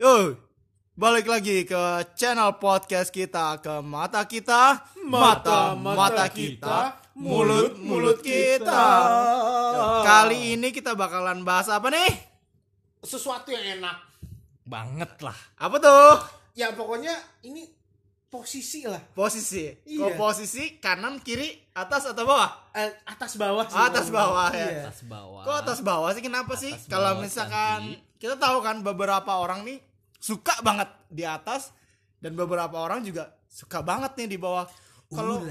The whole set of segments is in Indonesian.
Yo, balik lagi ke channel podcast kita ke mata kita, mata mata kita, mulut mulut kita. Kali ini kita bakalan bahas apa nih? sesuatu yang enak. banget lah Apa tuh? Ya pokoknya ini posisi lah. Posisi. Kok Iya. posisi kanan, kiri, atas atau bawah? Eh, atas bawah sih. Atas bawah ya. Iya. atas bawah Kok atas bawah sih? Kenapa sih? Atas Kalau bawah misalkan kita tahu kan beberapa orang nih suka banget di atas dan beberapa orang juga suka banget nih di bawah. Kalau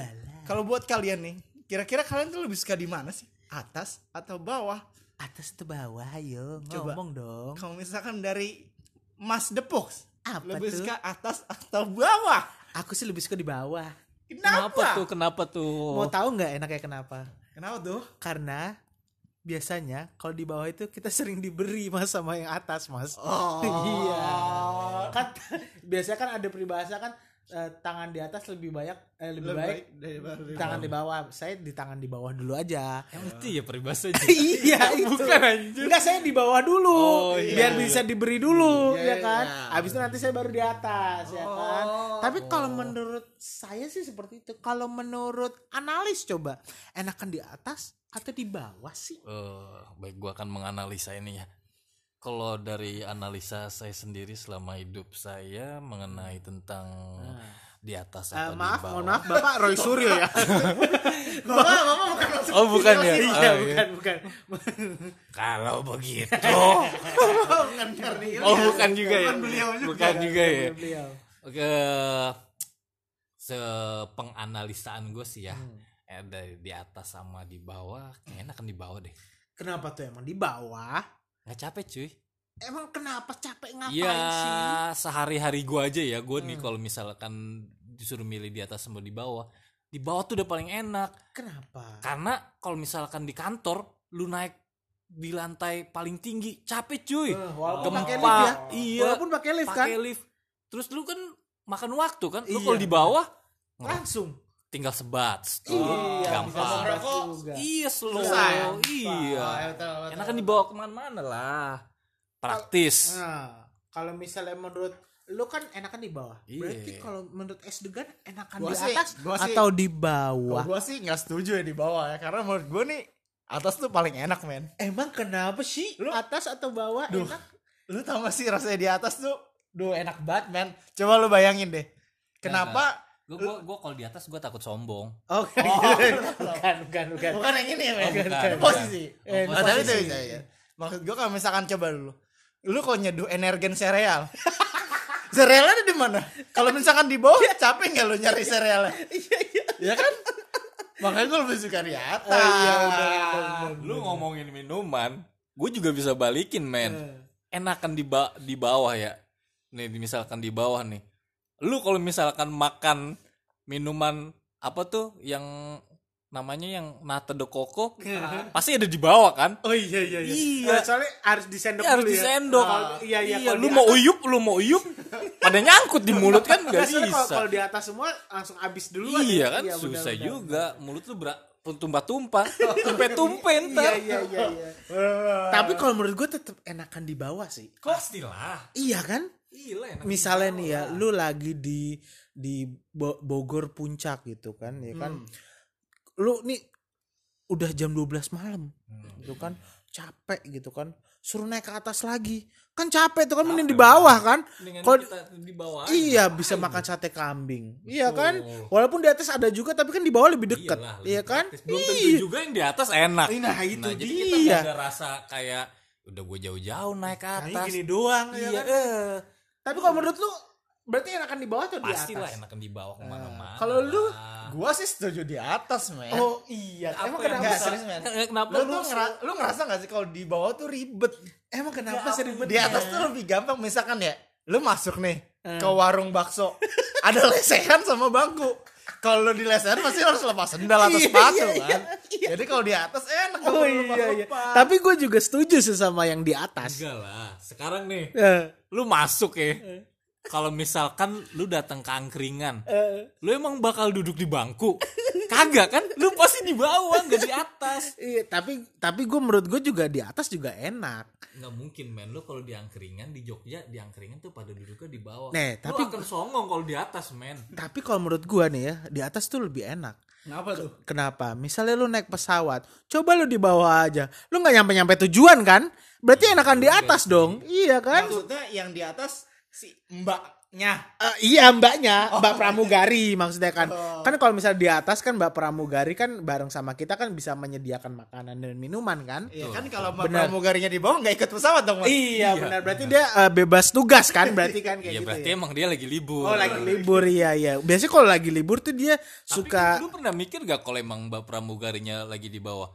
kalau buat kalian nih, kira-kira kalian tuh lebih suka di mana sih? Atas atau bawah? Atas atau bawah, ayo Coba. ngomong dong. Kalau misalkan dari Mas Depok, Apa lebih tuh? suka atas atau bawah? Aku sih lebih suka di bawah. Kenapa? kenapa tuh kenapa tuh Mau tahu nggak enaknya kenapa? Kenapa tuh? Karena biasanya kalau di bawah itu kita sering diberi mas sama yang atas mas. Oh. iya. Kan biasanya kan ada peribahasa kan eh, tangan di atas lebih banyak eh, lebih, baik daripada di tangan di bawah. Saya di tangan di bawah dulu aja. yang itu ya peribahasanya iya itu. bukan anjir Enggak saya di bawah dulu Oh, iya, biar iya. bisa diberi dulu Iya, ya kan. iya. Habis itu nanti saya baru di atas ya kan. Oh. Tapi kalau menurut saya sih seperti itu. Kalau menurut analis coba enakan di atas atau di bawah sih? Eh, baik gua akan menganalisa ini ya kalau dari analisa saya sendiri selama hidup saya mengenai tentang di atas Eh, atau maaf, di bawah mohon maaf Bapak Roy Suryo ya. Bapak, bapak bukan masuk oh bukan ya sih, Iya, Oh, bukan bukan. kalau begitu Bapak. bukan Karnil. oh bukan juga ya Bukan beliau juga. bukan juga ya Beliau. Oke, sepenganalisaan gue sih ya, eh, dari di atas sama di bawah, kayaknya enakan di bawah deh. Kenapa tuh emang di bawah? Nggak capek cuy. Emang kenapa capek ngapain Iya, sih? sehari-hari gue aja ya, gue nih kalau misalkan disuruh milih di atas sama di bawah, di bawah tuh udah paling enak. Kenapa? Karena kalau misalkan di kantor, lu naik di lantai paling tinggi, capek cuy. Eh, walaupun Gempa, pakai lift ya. iya. Walaupun pakai lift kan Pakai lift. Terus lu kan makan waktu kan, lu Iya. kalau di bawah langsung. Tinggal sebat. Iya, gampang. Iya slow. Susah ya? Iya. Ya, betul, betul. Enakan dibawa ke mana-mana lah. Praktis. Nah, kalau misalnya menurut lu kan enakan di bawah. Iya. Berarti kalau menurut S Degan enakan Gua di sih- atas gua sih- atau di Kalau bawah? gue sih nggak setuju ya di bawah ya karena menurut gue nih atas tuh paling enak men Emang kenapa sih Lu- atas atau bawah Duh. enak? lu tau gak sih rasanya di atas tuh duh enak banget men coba lu bayangin deh kenapa Gue gua, gua kalau di atas gue takut sombong. Oke. bukan, bukan, bukan. bukan yang ini ya men bukan, Itu bukan. posisi Eh, Oh, tapi itu posisi. bisa ya maksud gue kalau misalkan coba dulu lu kok nyeduh energen sereal serealnya di mana kalau misalkan di bawah capek nggak lu nyari serealnya Iya, iya. ya kan makanya gue lebih suka di atas Oh, iya, benar, benar. Lu ngomongin minuman, gue juga bisa balikin men. Eh. Enakan di ba- di bawah ya. Nih misalkan di bawah nih. Lu kalau misalkan makan minuman apa tuh yang namanya yang nata de coco pasti ada di bawah kan? Oh iya iya iya. Iya. Eh, soalnya harus disendok Iya, harus dulu ya. disendok. Kalau- iya iya. kalau lu mau uyup, lu mau uyup, pada nyangkut di mulut kan kalau, bisa. kalau di atas semua langsung habis dulu. Iya kan benar, susah benar. juga. Mulut lu berat tumpah-tumpah, tumpe-tumpe Iya ntar. iya iya iya. Tapi kalau menurut gue tetap enakan di bawah sih. Pastilah. Iya kan? Gila enak. Misalnya nih ya, lu lagi di di Bo- Bogor puncak gitu kan, ya kan? Lu nih udah jam 12 malam, gitu kan? Capek gitu kan? Suruh naik ke atas lagi, kan capek tuh kan mending di bawah kan? Kalau di bawah. Iya bisa makan sate kambing, iya kan? Walaupun di atas ada juga, tapi kan di bawah lebih dekat, iya kan? Belum tentu Iya. juga yang di atas enak. Nah itu Nah, jadi kita dia. ada rasa kayak udah gue jauh-jauh naik ke atas. gini doang, ya Iya, kan? eh. Tapi kalau menurut lu, berarti enakan di bawah atau di atas? enakan di bawah ke mana-mana. Kalau lu, gue sih setuju di atas men oh iya, Apa emang kenapa? Nggak, bisa- serius, men. Eh, Kenapa lu lu, tuh ngera- lu ngerasa gak sih kalau di bawah tuh ribet Emang kenapa sih ribet? di atas tuh lebih gampang misalkan ya lu masuk nih ke warung bakso ada lesehan sama bangku kalau lu di lesehan pasti harus lepas sendal atau Iya, sepatu iya, kan jadi kalau di atas enak Oh kalau iya iya. Tapi gue juga setuju sih sama yang di atas. Enggak lah. Sekarang nih, Eh, lu masuk ya. Kalau misalkan lu datang ke angkringan, Eh, lu emang bakal duduk di bangku? Kagak kan? Lu pasti di bawah, nggak di atas. iya, tapi tapi gue menurut gue juga di atas juga enak. Nggak mungkin men, lu kalau di angkringan di Jogja, di angkringan tuh pada duduknya di bawah. Nih, lu tapi- akan songong kalau di atas men. Tapi kalau menurut gue nih ya, di atas tuh lebih enak. Kenapa tuh? Kenapa? Misalnya lu naik pesawat, coba lu di bawah aja. Lu nggak nyampe-nyampe tujuan kan? Berarti enakan di atas dong. Iya kan? Maksudnya yang di atas si mbaknya. Eh, iya mbaknya, Mbak Pramugari maksudnya kan. Oh. Kan kalau misalnya di atas kan Mbak Pramugari kan bareng sama kita kan bisa menyediakan makanan dan minuman kan. Iya kan kalau mbak Benar. pramugarinya di bawah nggak ikut pesawat dong mas. Iya benar berarti dia eh, bebas tugas kan berarti kan kayak Ya gitu. berarti ya. emang dia lagi libur. Oh lagi libur iya iya. Biasanya kalau lagi libur tuh dia Tapi suka lu pernah mikir gak kalau emang Mbak Pramugarinya lagi di bawah?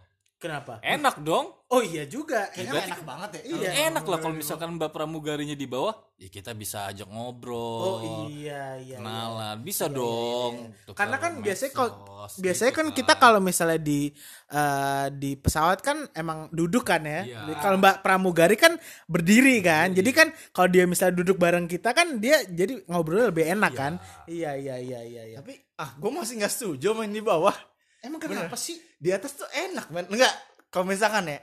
Kenapa? Enak dong. Oh iya juga. Kayaknya enak banget ya. Iya. Enak lah kalau misalkan Mbak Pramugarinya di bawah, ya kita bisa ajak ngobrol. Oh iya iya. iya. kenalan bisa dong tukar Karena kan biasanya kalau medsos biasanya gitu kan kita kalau misalnya di eh, di pesawat kan emang duduk kan ya. Iya. Jadi Kalau Mbak Pramugari kan berdiri kan. Jadi kan kalau dia misalnya duduk bareng kita kan dia jadi ngobrol lebih enak kan. Iya iya iya iya iya. Tapi ah gue masih nggak setuju main di bawah. Emang kenapa sih? Di atas tuh enak men. Enggak. Kalau misalkan ya,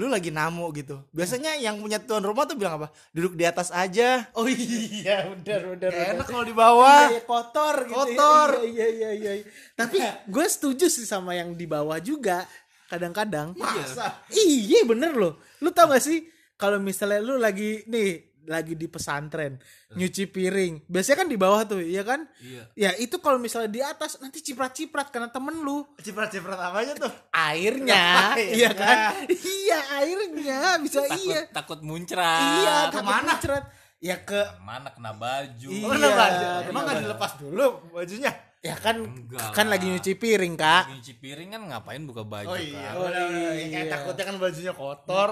lu lagi namu gitu. Biasanya yang punya tuan rumah tuh bilang apa? Duduk di atas aja. Oh iya. Gak benar. enak kalau di bawah. Iya, kotor gitu. ya. Kotor. Iya iya iya. iya. Tapi gue setuju sih sama yang di bawah juga. Kadang-kadang. Masa? Iya bener loh. Lu tau gak sih kalau misalnya lu lagi nih lagi di pesantren nyuci piring biasanya kan di bawah tuh iya kan Iya. ya itu kalau misalnya di atas nanti ciprat-ciprat karena temen lu Ciprat-ciprat apa aja tuh? airnya Airnya. iya kan iya airnya bisa takut iya takut muncrat iya ke takut mana? muncrat. ya ke mana kena baju Iya. Oh, kenapa? Iya, Emang nggak dilepas dulu bajunya? ya kan Enggak kan lah. lagi nyuci piring kak Lagi nyuci piring kan ngapain buka baju Oh iya. kan? Oh, iya. Kayak takutnya kan bajunya kotor.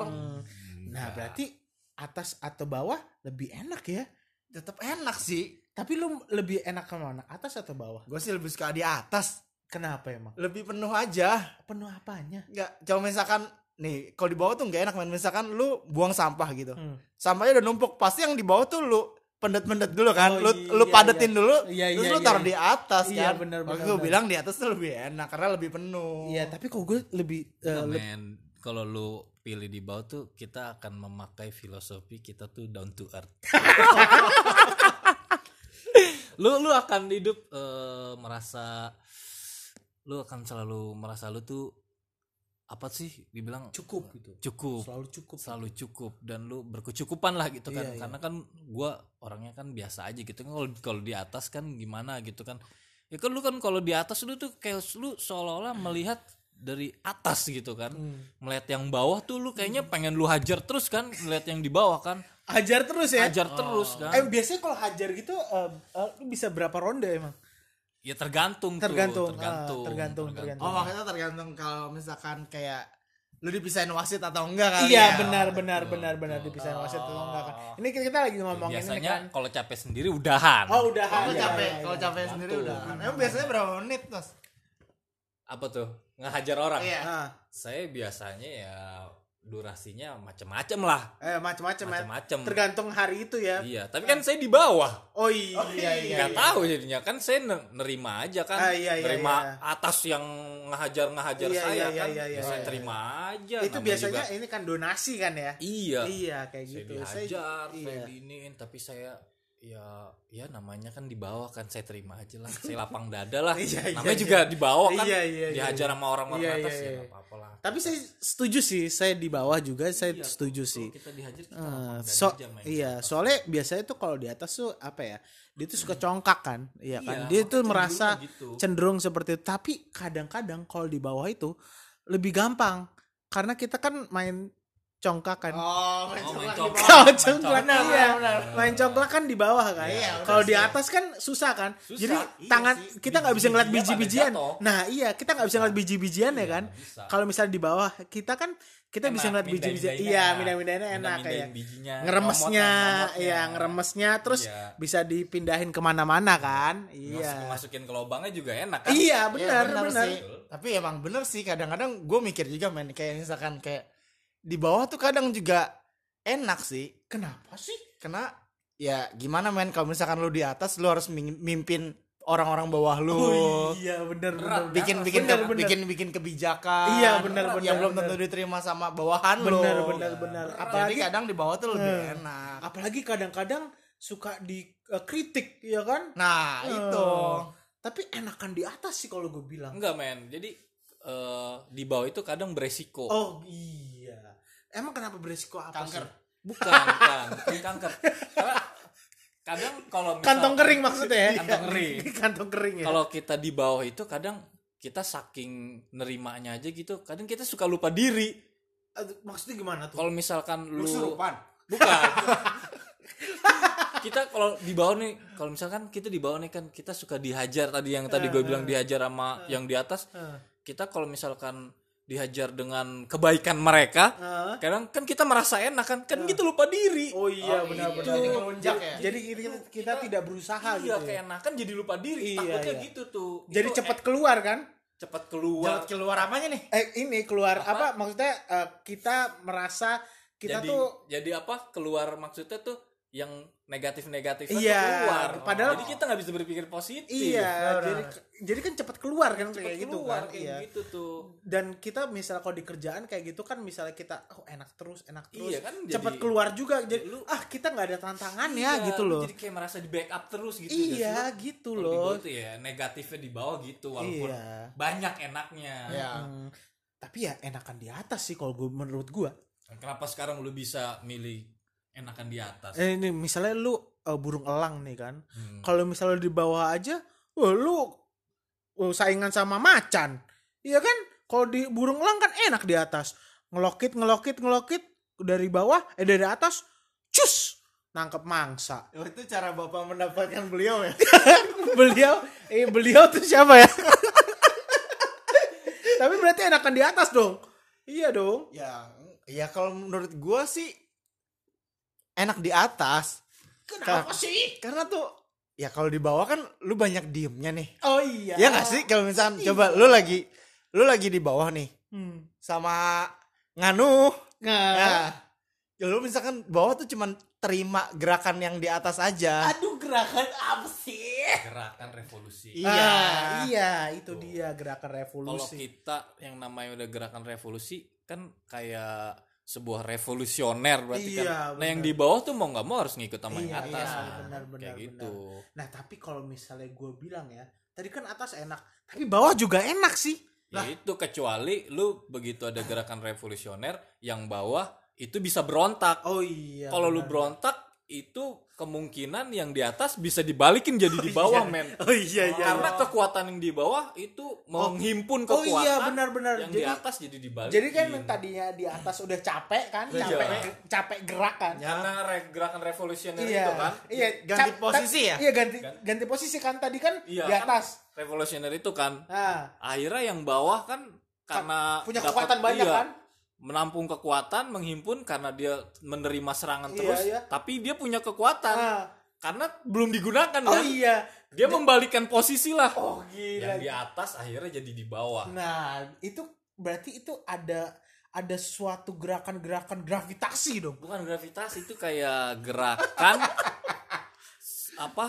nah berarti atas atau bawah lebih enak ya Tetap enak sih. tapi lu lebih enak ke mana atas atau bawah Gue sih lebih suka di atas. kenapa emang Lebih penuh aja. penuh apanya Enggak, coba misalkan nih, kalau di bawah tuh nggak enak men. Misalkan lu buang sampah gitu. Hmm. Sampahnya udah numpuk, pasti yang di bawah tuh lu pendet-pendet dulu kan. Oh, lu iya, lu padetin iya. dulu, Iya, terus iya, lu iya. taruh di atas Iya, kan. benar, Makanya benar, gue bilang di atas tuh lebih enak karena lebih penuh. Iya, tapi kok gue lebih eh, Nah, le- kalau lu pilih di bawah tuh kita akan memakai filosofi kita tuh down to earth lu lu akan hidup eh, merasa lu akan selalu merasa lu tuh apa sih dibilang cukup gitu. cukup Selalu cukup. selalu cukup dan lu berkecukupan lah gitu kan Iya, iya. karena kan gua orangnya kan biasa aja gitu kan kalau kalau di atas kan gimana gitu kan ya kan lu kan kalau di atas lu tuh kayak lu seolah-olah melihat dari atas gitu kan Hmm. melihat yang bawah tuh lu kayaknya pengen lu hajar terus kan melihat yang di bawah kan Hajar terus ya. hajar terus kan Eh biasanya kalau hajar gitu eh, eh, lu bisa berapa ronde emang? ya tergantung Tergantung, tuh ah, tergantung tergantung, tergantung. Oh makanya tergantung kalau misalkan kayak lu dipisahin wasit atau enggak kali Iya ya. benar benar benar benar dipisahin wasit atau enggak kan. Ini kita kita lagi ngomongin ini kan. biasanya kalau capek sendiri udahan Oh udah Kalau iya, capek, iya, iya. kalau capek sendiri udah. Emang biasanya berapa menit, Mas? apa tuh ngehajar orang Iya. Ah, saya biasanya ya durasinya macem-macem lah eh macam-macam ya. macem-macem Tergantung hari itu ya. iya tapi kan saya di bawah Oh iya iya iya. nggak tahu jadinya kan saya ne- nerima aja kan Ah, iya, iya, nerima iya. atas yang ngehajar ngehajar Iya, saya iya, kan iya, iya, ya saya iya. terima aja Itu namanya biasanya juga- ini kan donasi kan ya. iya Iya kayak saya gitu. dihajar saya iya. diiniin tapi saya ya ya namanya kan di bawah kan saya terima aja lah saya lapang dada lah Iya, iya, namanya iya. juga di bawah kan Iya, iya, iya, dihajar iya. sama orang-orang Iya, atas iya, ya iya. nggak apa-apa lah Tapi saya setuju sih, saya di bawah juga saya Iya, setuju kalau sih. kita dihajar kita dada so aja iya, soalnya biasanya tuh kalau di atas tuh apa ya? Dia tuh suka congkak kan, iya kan? Iya, Dia tuh merasa gitu. cenderung seperti itu. Tapi kadang-kadang kalau di bawah itu lebih gampang karena kita kan main congkak kan. Oh, main Oh, main congklak bawah. Kalau congklak congklak. iya, Benar, main congklak kan di bawah kan. Iya, Kalau benar di atas kan susah kan. Susah, Jadi iya tangan sih. kita nggak bisa ngeliat biji-bijian. Nah iya kita nggak bisa ngeliat biji-bijian ya Iya, kan. bisa. Kalau misalnya di bawah kita kan kita bisa Enak, ngeliat biji-bijian. mindah-mindahnya Iya mindah-mindahnya enak kayak bijinya, ngeremesnya, iya ngeremesnya, terus Iya. bisa dipindahin ke mana-mana kan. Iya. masukin ke lubangnya juga enak kan Iya Iya, benar benar. sih. Tapi emang bener sih kadang-kadang gue mikir juga men kayak misalkan kayak di bawah tuh kadang juga enak sih Kenapa sih? karena ya gimana men kalau misalkan lu di atas lu harus mimpin orang-orang bawah lu. iya benar Berat. benar. bikin bikin Bener, ke- bener. bikin bikin kebijakan Iya, bener, yang bener, belum bener. tentu diterima sama bawahan lo Benar benar benar. jadi Apalagi kadang di bawah tuh lebih enak apalagi kadang-kadang suka dikritik ya kan? nah Eh, itu Tapi enakan di atas sih kalau gue bilang. Enggak men. Jadi eh, di bawah itu kadang beresiko. Oh iya. Emang kenapa beresiko apa Kanker. sih? Bukan, bukan, bukan kanker. Karena kadang kalau misal- Kantong kering maksudnya ya? Kantong kering. Kantong kering ya. Kalau kita di bawah itu kadang kita saking nerimanya aja gitu, kadang kita suka lupa diri. Maksudnya gimana tuh? Kalau misalkan lu Kesurupan. bukan. kita kalau di bawah nih, kalau misalkan kita di bawah nih kan kita suka dihajar tadi yang tadi gue bilang dihajar sama yang di atas. Eh, Kita kalau misalkan dihajar dengan kebaikan mereka, eh. kadang kan kita merasa enak kan, kan kita lupa diri. Oh iya Oh, benar-benar. iya. Jadi ngelunjak ya? Jadi kita, kita tidak berusaha iya, gitu. ya. keenakan jadi lupa diri. Iya, Takutnya iya. gitu tuh. Jadi Itu cepat keluar kan? eh, cepat keluar. Jalan keluar apanya nih Eh ini keluar apa, maksudnya eh, kita merasa kita jadi tuh jadi apa? Keluar maksudnya tuh yang negatif-negatif Iya, keluar. padahal- jadi kita nggak bisa berpikir positif. iya, benar. jadi jadi kan cepat keluar kan Cepat kayak gitu keluar kan. kayak Iya. gitu tuh. Dan kita misalnya kalau di kerjaan kayak gitu kan misalnya kita oh enak terus, enak terus. Iya kan cepat keluar juga. Jadi Lu- ah kita nggak ada tantangannya Iya, gitu lu loh. Jadi kayak merasa di backup terus gitu. Iya, gitu di loh. tuh ya negatifnya di bawah gitu walaupun Iya. banyak enaknya. ya Hmm, tapi ya enakan di atas sih kalau gue menurut gua. Kenapa sekarang lu bisa milih enakan di atas? Eh, ini misalnya lu eh, burung elang nih kan. Hmm. Kalau misalnya di bawah aja, wah lu oh, saingan sama macan. Iya kan? Kalau di burung elang kan enak di atas. Ngelokit, ngelokit, ngelokit dari bawah, eh dari atas, cus, nangkep mangsa. Oh, itu cara bapak mendapatkan beliau ya beliau, eh beliau tuh siapa ya? Tapi berarti enakan di atas dong. Iya dong. ya ya kalau menurut gua sih enak di atas Kenapa Ka- sih? karena tuh ya kalau di bawah kan lu banyak diemnya nih Oh iya. ya nggak sih kalau misalkan coba lu lagi lu lagi di bawah nih Hmm. sama nganu Nah. ya ya lu misalkan bawah tuh cuman terima gerakan yang di atas aja Aduh gerakan apa sih? Gerakan revolusi. Iya. Ah, iya, itu Tuh. dia gerakan Kalau revolusi. kita yang namanya udah gerakan revolusi kan kayak sebuah revolusioner berarti Iya, kan. Nah yang di bawah tuh mau nggak mau harus ngikut sama yang Iya, atas. iya, benar, benar, kayak benar. gitu. Nah, tapi kalau misalnya gue bilang ya, tadi kan atas enak, tapi bawah juga enak sih. Ya itu kecuali lu begitu ada gerakan revolusioner yang bawah itu bisa berontak. Oh iya. Kalau lu berontak itu kemungkinan yang di atas bisa dibalikin jadi di bawah men. Oh iya iya. Karena kekuatan yang di bawah itu menghimpun Oh kekuatan. iya benar-benar. Yang Jadi di atas jadi dibalikin. jadi kan yang tadinya di atas udah capek kan, Iya. capek capek gerakan. karena re- gerakan revolusioner Iya. itu kan. Iya, Ganti cap- posisi ya? Iya, ganti ganti posisi kan tadi kan Iya, di kan atas. Revolusioner itu kan Nah, akhirnya yang bawah kan karena punya dapat- kekuatan banyak iya, kan? Menampung kekuatan menghimpun karena dia menerima serangan Iya, terus iya. tapi dia punya kekuatan Nah. karena belum digunakan Oh kan iya. dia membalikan posisi lah Oh gila. yang di atas akhirnya jadi di bawah Nah, itu berarti itu ada ada suatu gerakan-gerakan gravitasi dong. bukan gravitasi itu kayak gerakan apa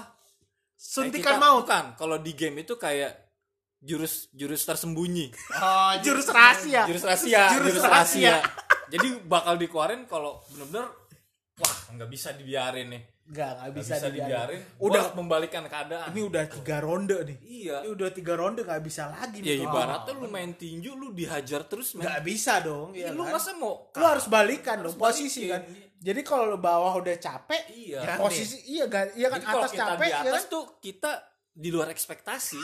Suntikan kita- maut. bukan kalau di game itu kayak jurus jurus tersembunyi oh, Jurus rahasia. jurus rahasia Jurus jurus, rahasia jadi bakal dikeluarin kalau bener-bener wah nggak bisa dibiarin nih Enggak, enggak nggak bisa, bisa, dibiarin. dibiarin Udah udah membalikan keadaan ini udah tiga ronde nih. iya Ini udah tiga ronde nggak bisa lagi ya nih. ibaratnya lu main tinju lu dihajar terus Nggak bisa dong. Ya, Ya, lu kan? masa mau Lu harus balikan dong Harus posisi balikin. kan. Jadi kalau bawah udah capek, iya posisi iya kan iya kan Jadi kalau atas kita capek di ya atas kan? tuh kita di luar ekspektasi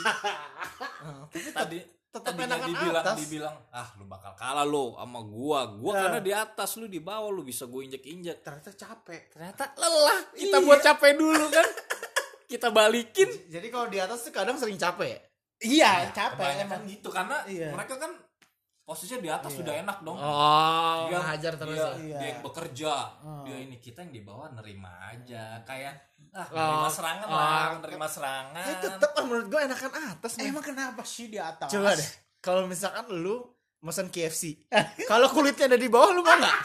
tadi tetap tadinya enakan dibilang atas. dibilang ah lu bakal kalah lo sama gua gua Nah. karena di atas lu di bawah lu bisa gua injek injek Ternyata capek. ternyata lelah kita Iya. buat capek dulu kan kita balikin jadi kalau di atas tuh kadang sering capek ya? Iya, capek kebanyakan emang. gitu karena Iya. mereka kan posisinya di atas Iya. sudah enak dong oh dia, ngajar terus dia, ya Iya. dia yang bekerja Hmm. dia ini kita yang di bawah nerima aja kayak ah Oh, nerima serangan lah oh. nerima serangan Tapi tetep ah, menurut gue enakan atas nih Emang kenapa sih di atas? coba deh kalau misalkan lu mesen KFC kalau kulitnya ada di bawah lu mau nggak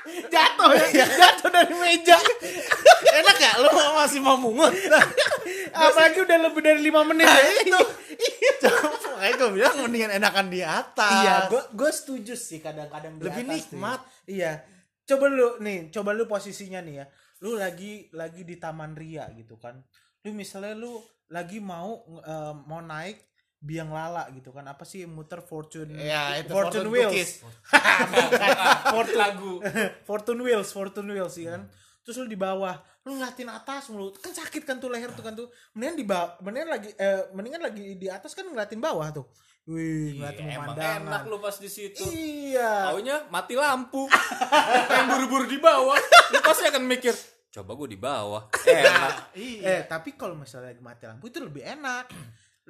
Jatuh ya, jatuh dari meja. enak ya lu masih mau mungut. Apalagi udah lebih dari lima menit Nah, ya. itu. Makanya gue bilang mendingan enakan di atas. Iya, gue gue setuju sih kadang-kadang di Lebih atas nikmat. nih. Iya. Coba lu nih, coba lu posisinya nih ya. Lu lagi lagi di Taman Ria gitu kan. Lu misalnya lu lagi mau eh, mau naik biang lala gitu kan. Apa sih muter fortune Iya, itu fortune, fortune wheels. fortune lagu fortune wheels, fortune wheels sih kan. Terus lu di bawah, lu ngeliatin atas mulu. Kan sakit kan tuh leher tuh kan tuh. Mendingan di bawah, mendingan lagi eh, mendingan lagi di atas kan ngeliatin bawah tuh. Wih, ngeliatin Iya, emang pemandangan. enak lu pas di situ Iya. taunya mati lampu yang buru-buru di bawah lu pasti akan mikir coba gue di bawah enak Iya. Eh, tapi kalau misalnya mati lampu itu lebih enak.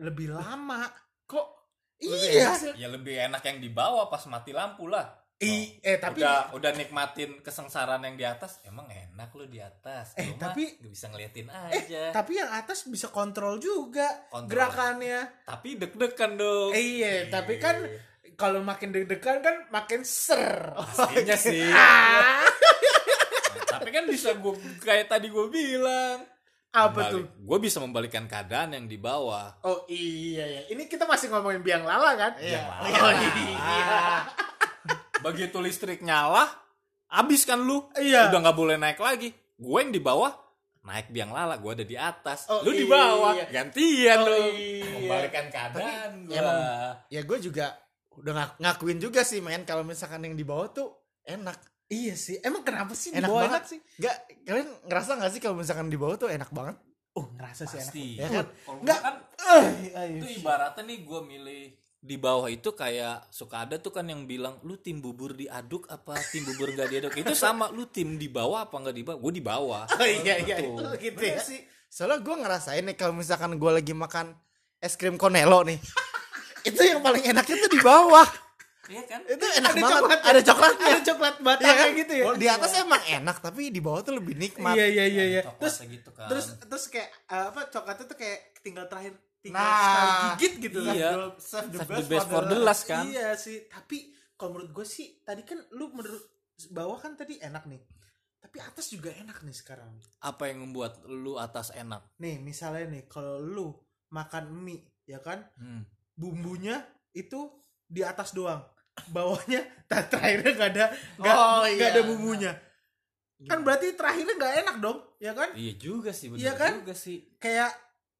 lebih lama. Kok Iya. ya lebih enak yang di bawah pas mati lampu lah I, eh tapi udah udah nikmatin kesengsaraan yang di atas emang enak lu di atas Eh, Lu mah tapi- nggak bisa ngeliatin eh aja tapi yang atas bisa kontrol juga Kontrol. gerakannya. tapi deg-degan dong Eh, iya, tapi kan kalau makin deg-degan kan makin ser. pastinya sih Ah, tapi kan bisa gue kayak tadi gue bilang apa tuh? gue bisa membalikan keadaan yang di bawah Oh iya ya. Ini kita masih ngomongin biang lala kan? Iya. Oh, Oh iya. Begitu listrik nyala habis kan lu Iya. udah nggak boleh naik lagi gue yang di bawah naik biang lala gue ada di atas Oh, lu di iya. bawah gantian Oh, dong iya. membalikan keadaan gue emang- Ya gue juga udah ngak- ngakuin juga sih men kalau misalkan yang di bawah tuh enak. Iya sih. Emang kenapa sih Enak di bawah banget enak sih? Gak kalian ngerasa gak sih kalau misalkan di bawah tuh enak banget? Oh, ngerasa sih enak. pasti Ya kan? kalau Nggak. kan Eh, ayo. itu ibaratnya nih gue milih di bawah itu kayak suka ada tuh kan yang bilang lu tim bubur diaduk apa tim bubur nggak diaduk itu sama lu tim di bawah apa nggak di bawah gue di bawah Oh iya iya. Betul. Oh, gitu ya. sih. Soalnya gue ngerasain nih kalau misalkan gue lagi makan es krim konelo nih. itu yang paling enaknya tuh di bawah. iya kan Itu enak Ada banget. coklatnya. Ada coklatnya. Ada coklat Iya batangnya kan? gitu ya. Di atas emang enak tapi di bawah tuh lebih nikmat. Iya iya iya iya. Coklatnya Terus gitu kan terus terus kayak eh, apa coklatnya tuh kayak tinggal terakhir tinggal Nah. sekali gigit gitu kan. Iya. Save the Save best, the best for the last kan Iya sih, tapi kalau menurut gue sih tadi kan lu menurut bawah kan tadi enak nih. Tapi atas juga enak nih sekarang. apa yang membuat lu atas enak Nih, misalnya nih kalau lu makan mie ya kan, Hmm. bumbunya itu di atas doang. Bawahnya terakhirnya nggak ada nggak Oh, nggak iya. ada bumbunya. Kan berarti terakhirnya nggak enak dong, ya kan? iya juga sih bener Iya kan? juga sih Kayak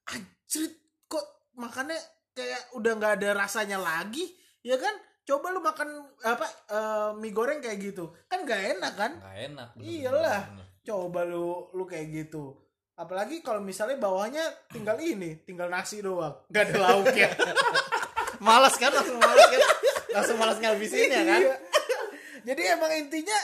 anjrit kok makannya kayak udah nggak ada rasanya lagi, ya kan? Coba lu makan apa eh, mie goreng kayak gitu, kan nggak enak kan? nggak enak bener, Iyalah. bener, bener. Coba lu lu kayak gitu. Apalagi kalau misalnya bawahnya tinggal ini, tinggal nasi doang, nggak ada lauknya. Malas kan langsung malas kan. Langsung malas ngabisin ya kan. Iya. Jadi emang intinya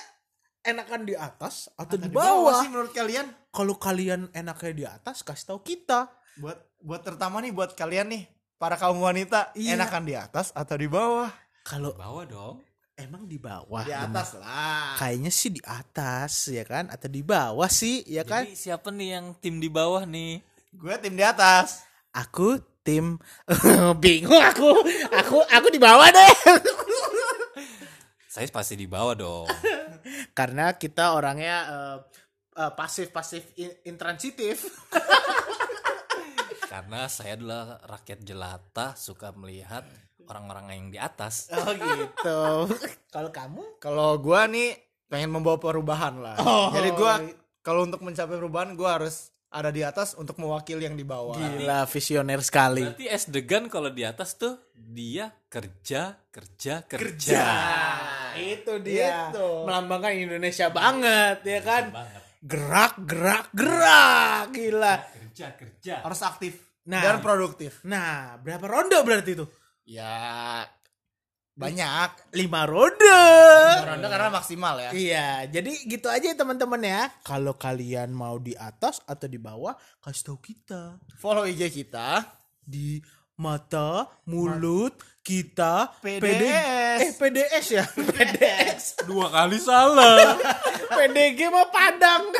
enakan di atas atau, di Di bawah. sih menurut kalian? Kalau kalian enaknya di atas, kasih tahu kita. Buat buat terutama nih buat kalian nih para kaum wanita Iya. enakan di atas atau di bawah? Kalau bawah dong emang di bawah. Di bener. atas lah. Kayaknya sih di atas ya kan atau di bawah sih ya kan. jadi siapa nih yang tim di bawah nih Gue tim di atas. Aku tim bingung aku. Aku aku di bawah deh. saya pasti di bawah dong Karena kita orangnya eh, eh, pasif-pasif in- intransitif. karena saya adalah rakyat jelata suka melihat orang-orang yang di atas Oh gitu. Kalau kamu? Kalau gue nih pengen membawa perubahan lah. Oh. Jadi gue kalau untuk mencapai perubahan gue harus ada di atas untuk mewakili yang di bawah. Gila visioner sekali. berarti es degan kalau di atas tuh dia kerja kerja kerja, Kerja. itu dia. Itu. Melambangkan Indonesia banget ya kan. banget Gerak gerak gerak gila. kerja kerja Harus aktif Nah. dan produktif. Nah, berapa ronde berarti itu? Ya banyak. Lima ronde. Ronde karena maksimal ya. Iya, jadi gitu aja ya teman-teman ya. Kalau kalian mau di atas atau di bawah, kasih tahu kita Follow IG kita. di mata mulut kita PDS. eh PDS ya PDS dua kali salah PDG mah Padang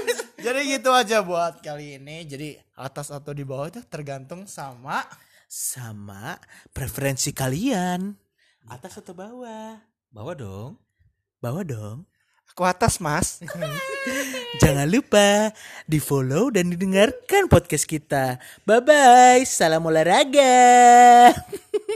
Jadi gitu aja buat kali ini. Jadi atas atau di bawah itu tergantung sama sama preferensi kalian atas atau bawah bawah dong bawah dong Aku atas, Mas. Jangan lupa di follow dan didengarkan podcast kita. Bye bye, salam olahraga.